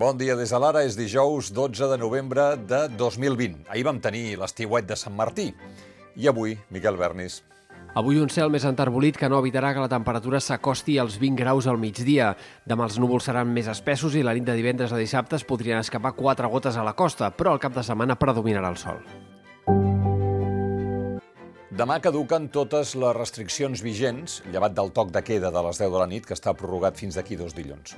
Bon dia des de l'ara, és dijous 12 de novembre de 2020. Ahir vam tenir l'estiuet de Sant Martí. I avui, Miquel Bernis. Avui un cel més enterbolit que no evitarà que la temperatura s'acosti als 20 graus al migdia. Demà els núvols seran més espessos i la nit de divendres a dissabte es podrien escapar quatre gotes a la costa, però al cap de setmana predominarà el sol. Demà caduquen totes les restriccions vigents, llevat del toc de queda de les 10 de la nit, que està prorrogat fins d'aquí dos dilluns.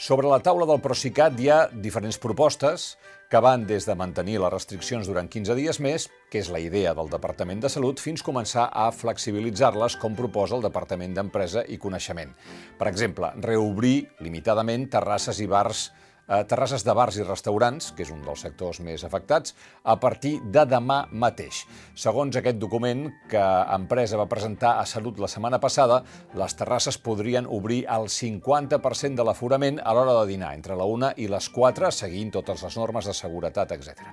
Sobre la taula del Procicat hi ha diferents propostes que van des de mantenir les restriccions durant 15 dies més, que és la idea del Departament de Salut, fins començar a flexibilitzar-les, com proposa el Departament d'Empresa i Coneixement. Per exemple, reobrir limitadament terrasses i bars eh, terrasses de bars i restaurants, que és un dels sectors més afectats, a partir de demà mateix. Segons aquest document que Empresa va presentar a Salut la setmana passada, les terrasses podrien obrir el 50% de l'aforament a l'hora de dinar, entre la 1 i les 4, seguint totes les normes de seguretat, etc.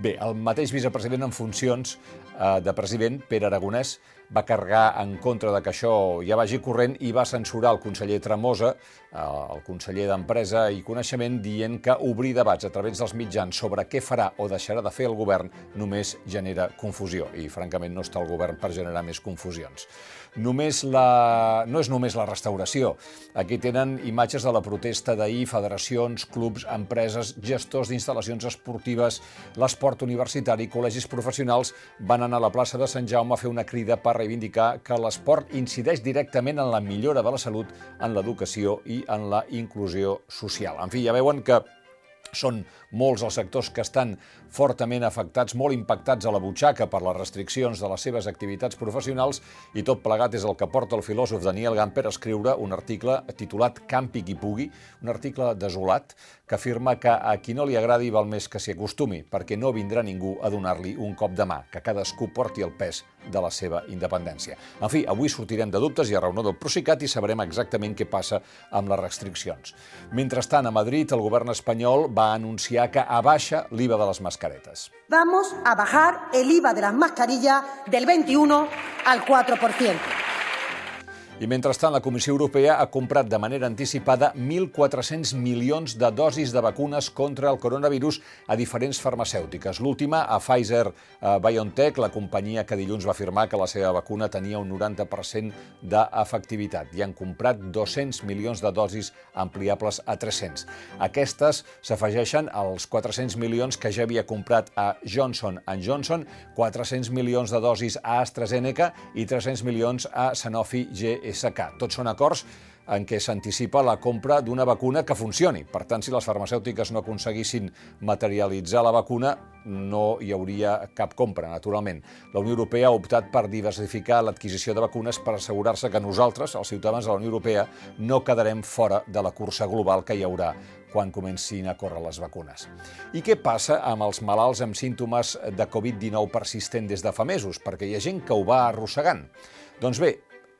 Bé, el mateix vicepresident en funcions eh, de president, Pere Aragonès, va carregar en contra de que això ja vagi corrent i va censurar el conseller Tremosa, eh, el conseller d'Empresa i Coneixement, dient que obrir debats a través dels mitjans sobre què farà o deixarà de fer el govern només genera confusió. I, francament, no està el govern per generar més confusions. Només la... No és només la restauració. Aquí tenen imatges de la protesta d'ahir, federacions, clubs, empreses, gestors d'instal·lacions esportives, l'esport universitari, col·legis professionals van anar a la plaça de Sant Jaume a fer una crida per reivindicar que l'esport incideix directament en la millora de la salut, en l'educació i en la inclusió social. En fi, ja veuen que són molts els sectors que estan fortament afectats, molt impactats a la butxaca per les restriccions de les seves activitats professionals i tot plegat és el que porta el filòsof Daniel Gamper a escriure un article titulat Campi qui pugui, un article desolat que afirma que a qui no li agradi val més que s'hi acostumi, perquè no vindrà ningú a donar-li un cop de mà, que cadascú porti el pes de la seva independència. En fi, avui sortirem de dubtes i a raó del Procicat i sabrem exactament què passa amb les restriccions. Mentrestant, a Madrid, el govern espanyol va anunciar que abaixa l'IVA de les mascaretes. Vamos a bajar el IVA de las mascarillas del 21 al 4%. I mentrestant, la Comissió Europea ha comprat de manera anticipada 1.400 milions de dosis de vacunes contra el coronavirus a diferents farmacèutiques. L'última, a Pfizer-BioNTech, la companyia que dilluns va afirmar que la seva vacuna tenia un 90% d'efectivitat. I han comprat 200 milions de dosis ampliables a 300. Aquestes s'afegeixen als 400 milions que ja havia comprat a Johnson Johnson, 400 milions de dosis a AstraZeneca i 300 milions a Sanofi GE SK. Tots són acords en què s'anticipa la compra d'una vacuna que funcioni. Per tant, si les farmacèutiques no aconseguissin materialitzar la vacuna, no hi hauria cap compra, naturalment. La Unió Europea ha optat per diversificar l'adquisició de vacunes per assegurar-se que nosaltres, els ciutadans de la Unió Europea, no quedarem fora de la cursa global que hi haurà quan comencin a córrer les vacunes. I què passa amb els malalts amb símptomes de Covid-19 persistent des de fa mesos? Perquè hi ha gent que ho va arrossegant. Doncs bé,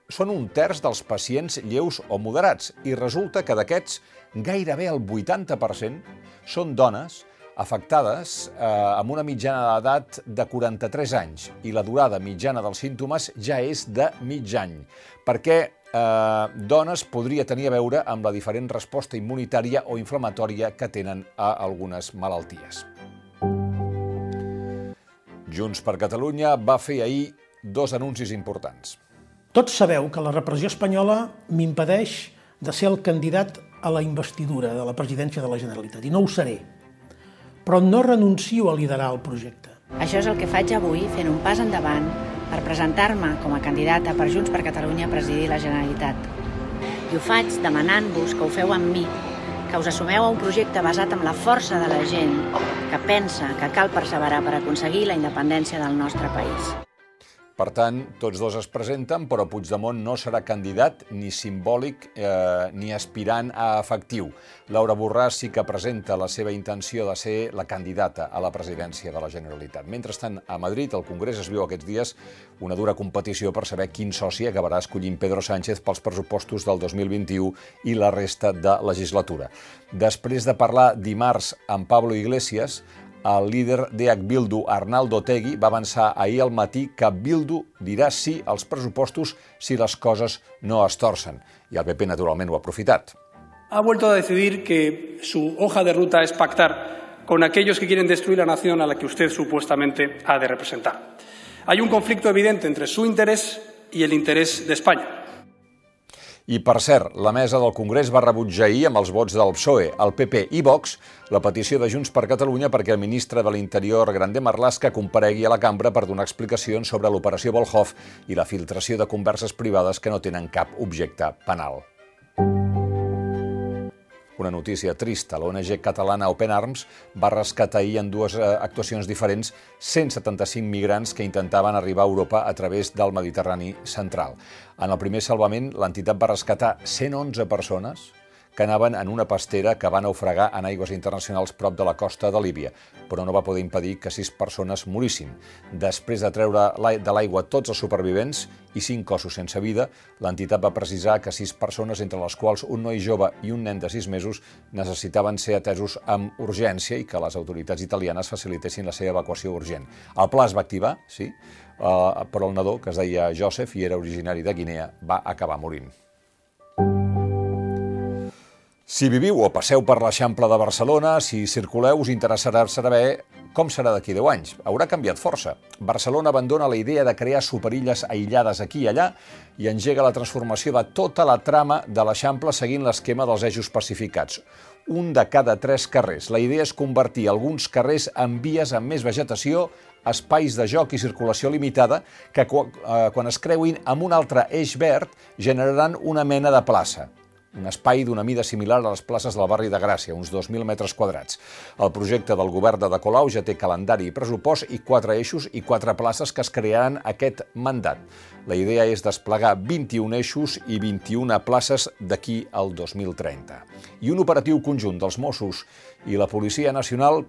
són un terç dels pacients lleus o moderats i resulta que d'aquests gairebé el 80% són dones afectades eh, amb una mitjana d'edat de 43 anys i la durada mitjana dels símptomes ja és de mig any, perquè eh, dones podria tenir a veure amb la diferent resposta immunitària o inflamatòria que tenen a algunes malalties. Junts per Catalunya va fer ahir dos anuncis importants. Tots sabeu que la repressió espanyola m'impedeix de ser el candidat a la investidura de la presidència de la Generalitat, i no ho seré. Però no renuncio a liderar el projecte. Això és el que faig avui, fent un pas endavant per presentar-me com a candidata per Junts per Catalunya a presidir la Generalitat. I ho faig demanant-vos que ho feu amb mi, que us assumeu a un projecte basat en la força de la gent que pensa que cal perseverar per aconseguir la independència del nostre país. Per tant, tots dos es presenten, però Puigdemont no serà candidat ni simbòlic eh, ni aspirant a efectiu. Laura Borràs sí que presenta la seva intenció de ser la candidata a la presidència de la Generalitat. Mentrestant, a Madrid, el Congrés es viu aquests dies una dura competició per saber quin soci acabarà escollint Pedro Sánchez pels pressupostos del 2021 i la resta de legislatura. Després de parlar dimarts amb Pablo Iglesias, el líder d'EH Bildu, Arnaldo Tegui, va avançar ahir al matí que Bildu dirà sí als pressupostos si les coses no es torcen. I el PP, naturalment, ho ha aprofitat. ha vuelto a decidir que su hoja de ruta es pactar con aquellos que quieren destruir la nación a la que usted supuestamente ha de representar. Hay un conflicto evidente entre su interés y el interés de España. I, per cert, la mesa del Congrés va rebutjar ahir amb els vots del PSOE, el PP i Vox la petició de Junts per Catalunya perquè el ministre de l'Interior, Grande Marlaska, comparegui a la cambra per donar explicacions sobre l'operació Volhov i la filtració de converses privades que no tenen cap objecte penal. Una notícia trista. L'ONG catalana Open Arms va rescatar ahir en dues eh, actuacions diferents 175 migrants que intentaven arribar a Europa a través del Mediterrani central. En el primer salvament, l'entitat va rescatar 111 persones, que anaven en una pastera que va naufragar en aigües internacionals prop de la costa de Líbia, però no va poder impedir que sis persones morissin. Després de treure de l'aigua tots els supervivents i cinc cossos sense vida, l'entitat va precisar que sis persones, entre les quals un noi jove i un nen de sis mesos, necessitaven ser atesos amb urgència i que les autoritats italianes facilitessin la seva evacuació urgent. El pla es va activar, sí, eh, però el nadó, que es deia Joseph i era originari de Guinea, va acabar morint. Si viviu o passeu per l'Eixample de Barcelona, si circuleu, us interessarà saber com serà d'aquí 10 anys. Haurà canviat força. Barcelona abandona la idea de crear superilles aïllades aquí i allà i engega la transformació de tota la trama de l'Eixample seguint l'esquema dels eixos pacificats. Un de cada tres carrers. La idea és convertir alguns carrers en vies amb més vegetació, espais de joc i circulació limitada que eh, quan es creuin amb un altre eix verd generaran una mena de plaça un espai d'una mida similar a les places del barri de Gràcia, uns 2.000 metres quadrats. El projecte del govern de De Colau ja té calendari i pressupost i quatre eixos i quatre places que es crearan aquest mandat. La idea és desplegar 21 eixos i 21 places d'aquí al 2030. I un operatiu conjunt dels Mossos i la Policia Nacional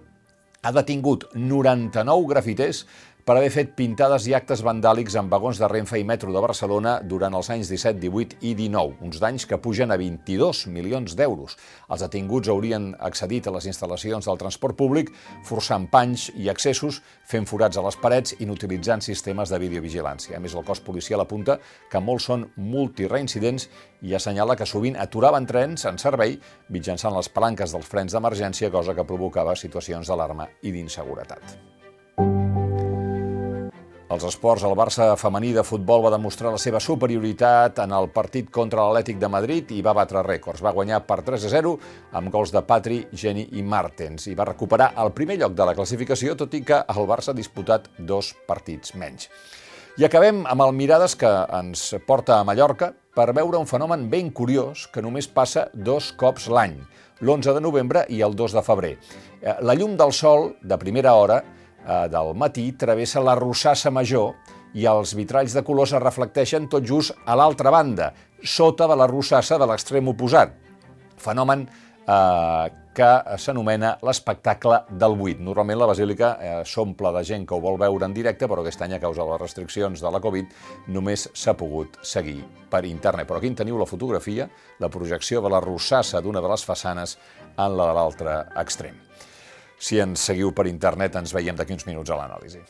ha detingut 99 grafiters per haver fet pintades i actes vandàlics en vagons de Renfe i Metro de Barcelona durant els anys 17, 18 i 19, uns danys que pugen a 22 milions d'euros. Els detinguts haurien accedit a les instal·lacions del transport públic forçant panys i accessos, fent forats a les parets i utilitzant sistemes de videovigilància. A més, el cos policial apunta que molts són multireincidents i assenyala que sovint aturaven trens en servei mitjançant les palanques dels frens d'emergència, cosa que provocava situacions d'alarma i d'inseguretat. Els esports, el Barça femení de futbol va demostrar la seva superioritat en el partit contra l'Atlètic de Madrid i va batre rècords. Va guanyar per 3 a 0 amb gols de Patri, Geni i Martens i va recuperar el primer lloc de la classificació, tot i que el Barça ha disputat dos partits menys. I acabem amb el Mirades que ens porta a Mallorca per veure un fenomen ben curiós que només passa dos cops l'any, l'11 de novembre i el 2 de febrer. Eh, la llum del sol, de primera hora, del matí travessa la Rossassa Major i els vitralls de colors es reflecteixen tot just a l'altra banda, sota de la Rossassa de l'extrem oposat. Fenomen eh, que s'anomena l'espectacle del buit. Normalment la basílica eh, s'omple de gent que ho vol veure en directe, però aquest any, a causa de les restriccions de la Covid, només s'ha pogut seguir per internet. Però aquí en teniu la fotografia, la projecció de la rossassa d'una de les façanes en la de l'altre extrem. Si ens seguiu per internet, ens veiem d'aquí uns minuts a l'anàlisi.